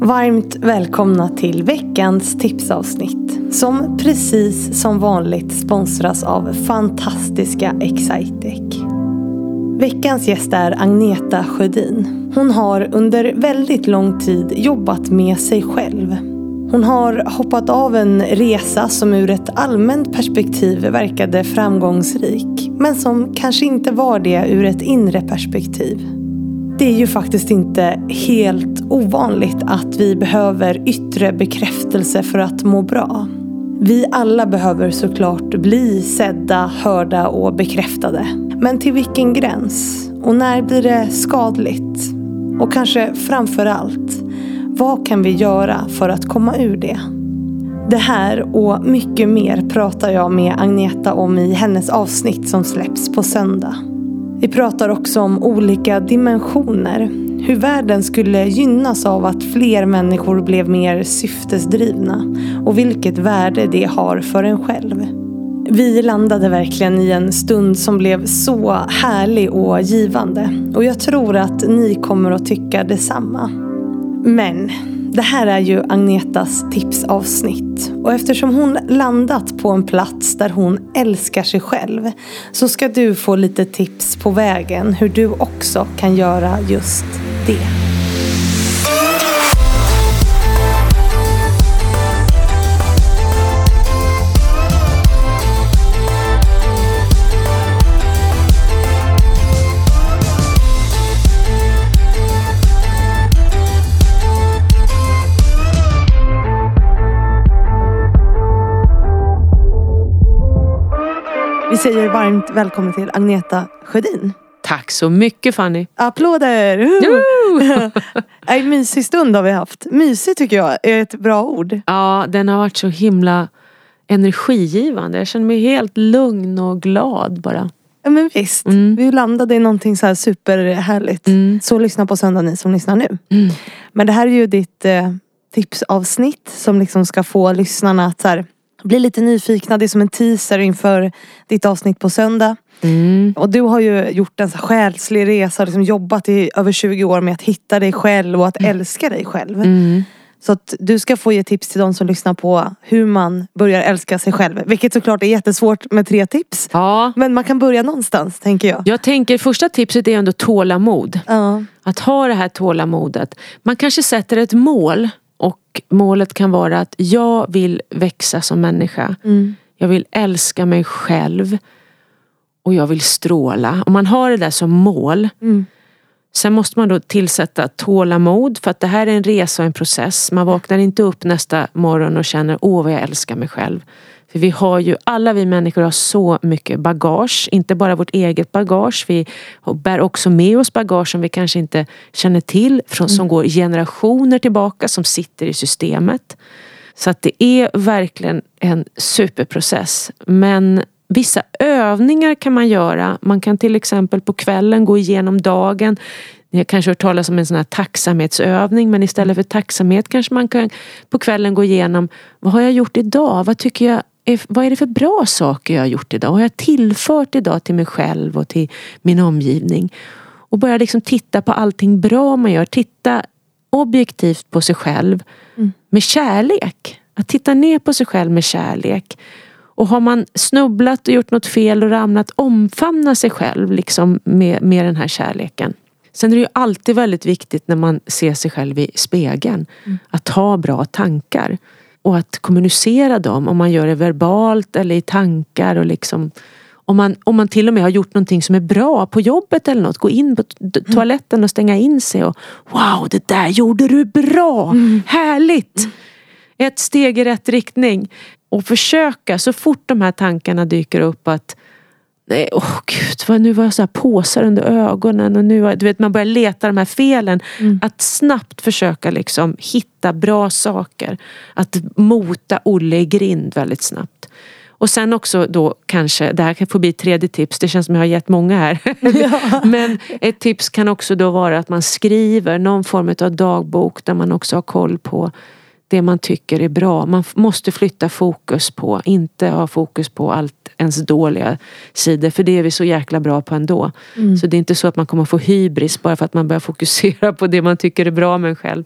Varmt välkomna till veckans tipsavsnitt som precis som vanligt sponsras av fantastiska Excitec. Veckans gäst är Agneta Sjödin. Hon har under väldigt lång tid jobbat med sig själv. Hon har hoppat av en resa som ur ett allmänt perspektiv verkade framgångsrik men som kanske inte var det ur ett inre perspektiv. Det är ju faktiskt inte helt ovanligt att vi behöver yttre bekräftelse för att må bra. Vi alla behöver såklart bli sedda, hörda och bekräftade. Men till vilken gräns? Och när blir det skadligt? Och kanske framför allt, vad kan vi göra för att komma ur det? Det här och mycket mer pratar jag med Agneta om i hennes avsnitt som släpps på söndag. Vi pratar också om olika dimensioner. Hur världen skulle gynnas av att fler människor blev mer syftesdrivna och vilket värde det har för en själv. Vi landade verkligen i en stund som blev så härlig och givande och jag tror att ni kommer att tycka detsamma. Men det här är ju Agnetas tipsavsnitt. Och eftersom hon landat på en plats där hon älskar sig själv så ska du få lite tips på vägen hur du också kan göra just det. Vi säger varmt välkommen till Agneta Sjödin. Tack så mycket Fanny. Applåder! En mysig stund har vi haft. Mysig tycker jag är ett bra ord. Ja, den har varit så himla energigivande. Jag känner mig helt lugn och glad bara. Ja men visst. Mm. Vi landade i någonting så här superhärligt. Mm. Så lyssna på söndag ni som lyssnar nu. Mm. Men det här är ju ditt eh, tipsavsnitt som liksom ska få lyssnarna att så här, bli lite nyfikna. Det är som en teaser inför ditt avsnitt på söndag. Mm. Och du har ju gjort en så själslig resa och liksom jobbat i över 20 år med att hitta dig själv och att mm. älska dig själv. Mm. Så att du ska få ge tips till de som lyssnar på hur man börjar älska sig själv. Vilket såklart är jättesvårt med tre tips. Ja. Men man kan börja någonstans tänker jag. Jag tänker första tipset är ändå tålamod. Ja. Att ha det här tålamodet. Man kanske sätter ett mål och målet kan vara att jag vill växa som människa. Mm. Jag vill älska mig själv. Och jag vill stråla. Om man har det där som mål. Mm. Sen måste man då tillsätta tålamod för att det här är en resa och en process. Man vaknar inte upp nästa morgon och känner åh vad jag älskar mig själv. För vi har ju, alla vi människor har så mycket bagage. Inte bara vårt eget bagage. Vi bär också med oss bagage som vi kanske inte känner till. Från, som mm. går generationer tillbaka som sitter i systemet. Så att det är verkligen en superprocess. Men vissa övningar kan man göra. Man kan till exempel på kvällen gå igenom dagen. Ni har kanske hört talas om en sån här tacksamhetsövning men istället för tacksamhet kanske man kan på kvällen gå igenom vad har jag gjort idag? Vad tycker jag är, vad är det för bra saker jag har gjort idag? Vad har jag tillfört idag till mig själv och till min omgivning? Och börja liksom titta på allting bra man gör. Titta objektivt på sig själv mm. med kärlek. Att titta ner på sig själv med kärlek. Och har man snubblat och gjort något fel och ramlat, omfamna sig själv liksom med, med den här kärleken. Sen är det ju alltid väldigt viktigt när man ser sig själv i spegeln. Mm. Att ha bra tankar. Och att kommunicera dem, om man gör det verbalt eller i tankar. och liksom om man, om man till och med har gjort någonting som är bra på jobbet eller något. Gå in på toaletten och stänga in sig och Wow, det där gjorde du bra! Mm. Härligt! Mm. Ett steg i rätt riktning. Och försöka så fort de här tankarna dyker upp att Nej, åh oh gud, vad, nu var jag så här påsar under ögonen och nu du vet, man börjar leta de här felen. Mm. Att snabbt försöka liksom hitta bra saker. Att mota Olle i grind väldigt snabbt. Och sen också då kanske, det här kan få bli tredje tips, det känns som jag har gett många här. Ja. Men ett tips kan också då vara att man skriver någon form av dagbok där man också har koll på det man tycker är bra. Man måste flytta fokus på, inte ha fokus på allt ens dåliga sidor. För det är vi så jäkla bra på ändå. Mm. Så det är inte så att man kommer få hybris bara för att man börjar fokusera på det man tycker är bra med en själv.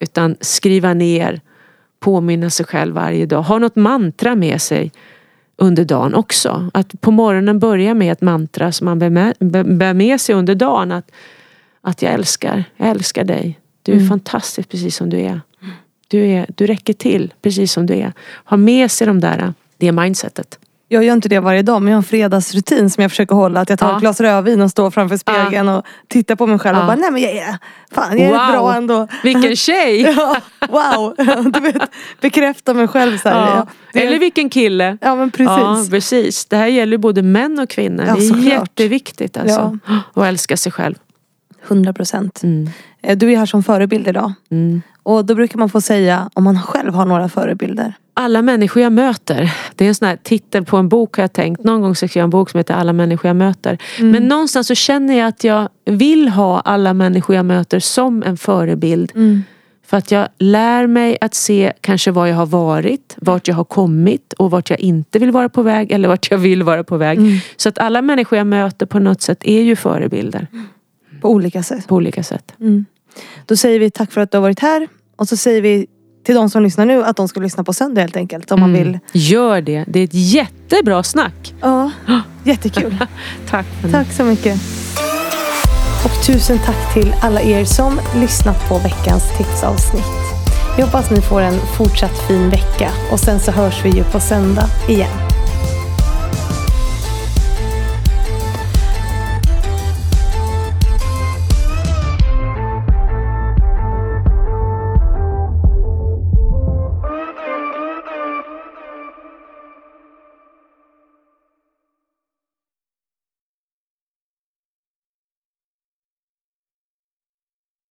Utan skriva ner, påminna sig själv varje dag. Ha något mantra med sig under dagen också. Att på morgonen börja med ett mantra som man bär med, bär med sig under dagen. Att, att jag älskar, jag älskar dig. Du är mm. fantastisk precis som du är. Du, är. du räcker till precis som du är. Ha med sig de där, det mindsetet. Jag gör inte det varje dag men jag har en fredagsrutin som jag försöker hålla. Att jag tar ja. ett glas rödvin och står framför spegeln ja. och tittar på mig själv ja. och bara nej men jag är, fan, jag är wow. bra ändå. Vilken tjej! ja, wow! Du vet, bekräfta mig själv. Så här, det... Eller vilken kille. Ja men precis. Ja, precis. Det här gäller både män och kvinnor. det är såklart. jätteviktigt alltså. Att älska sig själv. 100 procent. Mm. Eh, du är här som förebild idag. Mm. Och då brukar man få säga om man själv har några förebilder. Alla människor jag möter. Det är en sån här titel på en bok har jag tänkt. Någon gång ska jag skriva en bok som heter Alla människor jag möter. Mm. Men någonstans så känner jag att jag vill ha alla människor jag möter som en förebild. Mm. För att jag lär mig att se kanske var jag har varit, vart jag har kommit och vart jag inte vill vara på väg eller vart jag vill vara på väg. Mm. Så att alla människor jag möter på något sätt är ju förebilder. På olika sätt. På olika sätt. Mm. Då säger vi tack för att du har varit här. Och så säger vi till de som lyssnar nu att de ska lyssna på söndag helt enkelt. Om mm. man vill. Gör det. Det är ett jättebra snack. Ja, jättekul. tack. Tack så mycket. Och tusen tack till alla er som lyssnat på veckans tipsavsnitt. Jag hoppas ni får en fortsatt fin vecka och sen så hörs vi ju på söndag igen.